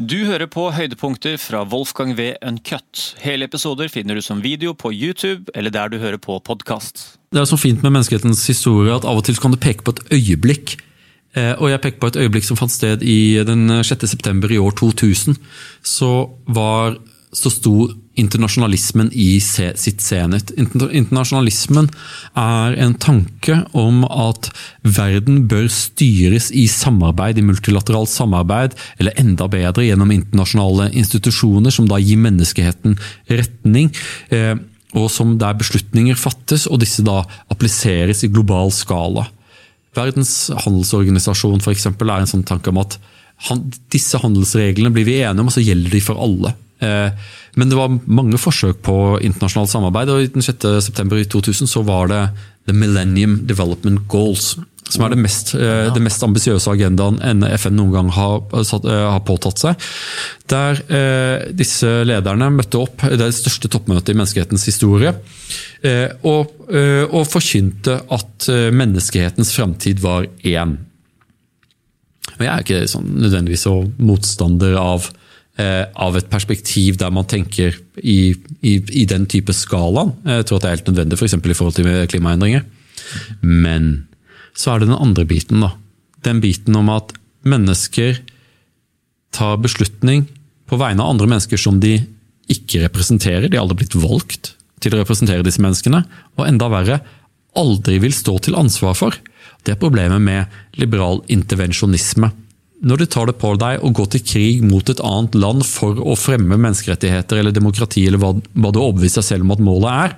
Du hører på høydepunkter fra Wolfgang V. Uncut. Hele episoder finner du som video på YouTube eller der du hører på podkast. Det er så fint med menneskehetens historie at av og til kan du peke på et øyeblikk. Eh, og jeg peker på et øyeblikk som fant sted i den 6. september i år 2000. Så var så sto internasjonalismen i sitt senhet. Internasjonalismen er en tanke om at verden bør styres i samarbeid, i multilateralt samarbeid, eller enda bedre gjennom internasjonale institusjoner som da gir menneskeheten retning. Eh, og som der beslutninger fattes, og disse da appliseres i global skala. Verdens handelsorganisasjon for eksempel, er en sånn tanke om at disse handelsreglene blir vi enige om, og så gjelder de for alle. Eh, men det var mange forsøk på internasjonalt samarbeid, og den 6. september i 2000 så var det The Millennium Development Goals. Som er det mest, ja. det mest ambisiøse agendaen FN noen gang har, eh, har påtatt seg. Der eh, disse lederne møtte opp, det er det største toppmøtet i menneskehetens historie, eh, og, eh, og forkynte at menneskehetens framtid var én. Jeg er ikke sånn nødvendigvis så motstander av Eh, av et perspektiv der man tenker i, i, i den type skalaen. Jeg tror at det er helt nødvendig f.eks. For i forhold til klimaendringer. Men så er det den andre biten. da. Den biten om at mennesker tar beslutning på vegne av andre mennesker som de ikke representerer. De har aldri blitt valgt til å representere disse menneskene. Og enda verre, aldri vil stå til ansvar for. Det er problemet med liberal intervensjonisme når du tar det på deg å gå til krig mot et annet land for å fremme menneskerettigheter eller demokrati, eller hva, hva du har overbevist deg selv om at målet er,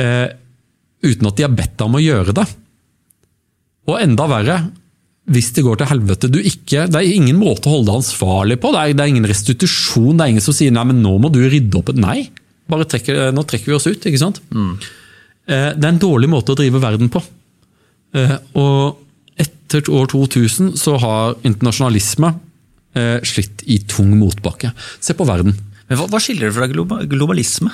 eh, uten at de har bedt deg om å gjøre det. Og enda verre, hvis det går til helvete du ikke, Det er ingen måte å holde deg ansvarlig på. Det er, det er, ingen restitusjon. Det er ingen som sier nei, men nå må du rydde opp. Nei, bare trekker, nå trekker vi oss ut. ikke sant? Mm. Eh, det er en dårlig måte å drive verden på. Eh, og etter år 2000 så har internasjonalisme eh, slitt i tung motbakke. Se på verden. Men Hva, hva skiller det fra globalisme?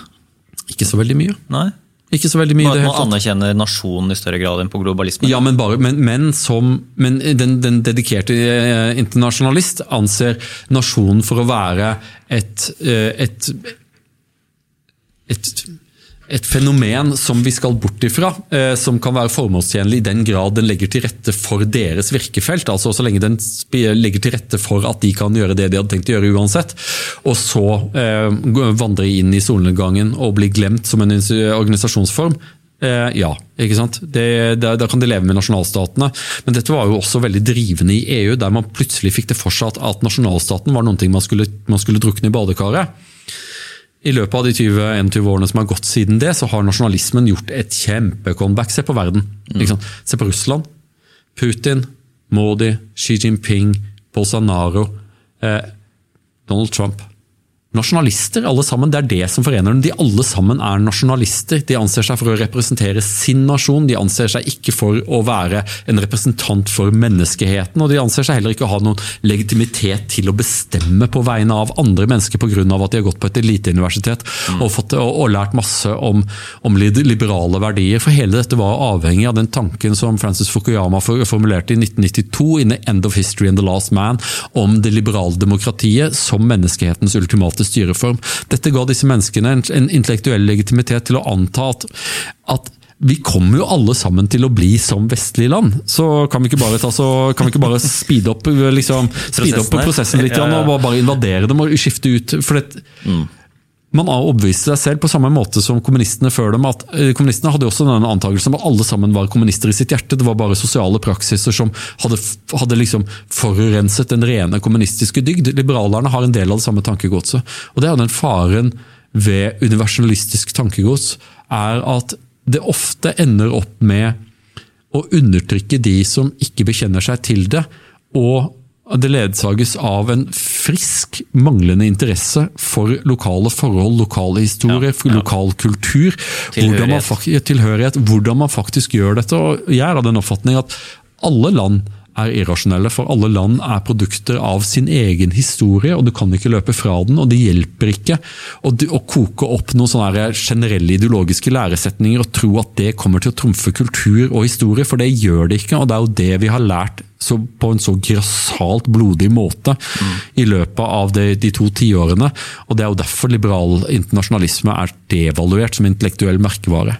Ikke så veldig mye. Nei? Ikke så veldig mye. Man anerkjenner nasjonen i større grad enn på globalisme? Ja, men, bare, men, men, som, men den, den, dedikerte eh, internasjonalist anser nasjonen for å være et, et, et, et et fenomen som vi skal bort ifra, eh, som kan være formålstjenlig i den grad den legger til rette for deres virkefelt. altså Så lenge den legger til rette for at de kan gjøre det de hadde tenkt å gjøre uansett. Og så eh, vandre inn i solnedgangen og bli glemt som en organisasjonsform. Eh, ja, ikke sant? Da, kan de leve med nasjonalstatene. Men dette var jo også veldig drivende i EU, der man plutselig fikk det for seg at, at nasjonalstaten var noe man man skulle drukne i badekaret. I løpet av de 20-21 årene som har gått siden det, så har nasjonalismen gjort et kjempecomeback. Se på verden. Mm. Se på Russland. Putin, Modi, Xi Jinping, Bolsonaro, eh, Donald Trump. Nasjonalister, alle sammen. Det er det som forener dem. De alle sammen er nasjonalister. De anser seg for å representere sin nasjon. De anser seg ikke for å være en representant for menneskeheten. Og de anser seg heller ikke å ha noen legitimitet til å bestemme på vegne av andre mennesker pga. at de har gått på et eliteuniversitet mm. og, og, og, lært masse om, om, liberale verdier. For hele dette var avhengig av den tanken som Francis Fukuyama formulerte i 1992 in The End of History and The Last Man om det liberale demokratiet som menneskehetens ultimate til styreform. Dette ga disse menneskene en, intellektuell legitimitet til å anta at, at vi kommer jo alle sammen til å bli som vestlige land. Så kan vi ikke bare, ta, så, kan vi ikke bare speede opp, liksom, speed opp prosessen litt ja, ja. og bare invadere dem og skifte ut. for det, mm. Man har overbevist seg selv på samme måte som kommunistene før dem. at eh, Kommunistene hadde også denne antakelsen om at alle sammen var kommunister i sitt hjerte. Det var bare sosiale praksiser som hadde, hadde liksom forurenset den rene kommunistiske dygd. Liberalerne har en del av det samme tankegodset. Og det er den faren ved universalistisk tankegods, er at det ofte ender opp med å undertrykke de som ikke bekjenner seg til det, og det ledsages av en frisk, manglende interesse for lokale forhold, lokale historier, ja, ja. lokal kultur. Hvordan man, tilhørighet. Hvordan man faktisk gjør dette. Og jeg er av den oppfatning at alle land er irrasjonelle, for alle land er produkter av sin egen historie, og du kan ikke løpe fra den. og Det hjelper ikke å, å koke opp noen sånne generelle ideologiske læresetninger og tro at det kommer til å trumfe kultur og historie, for det gjør det ikke. og Det er jo det vi har lært så, på en så grassat blodig måte i løpet av de, de to tiårene. Og det er jo derfor liberal internasjonalisme er devaluert som intellektuell merkevare.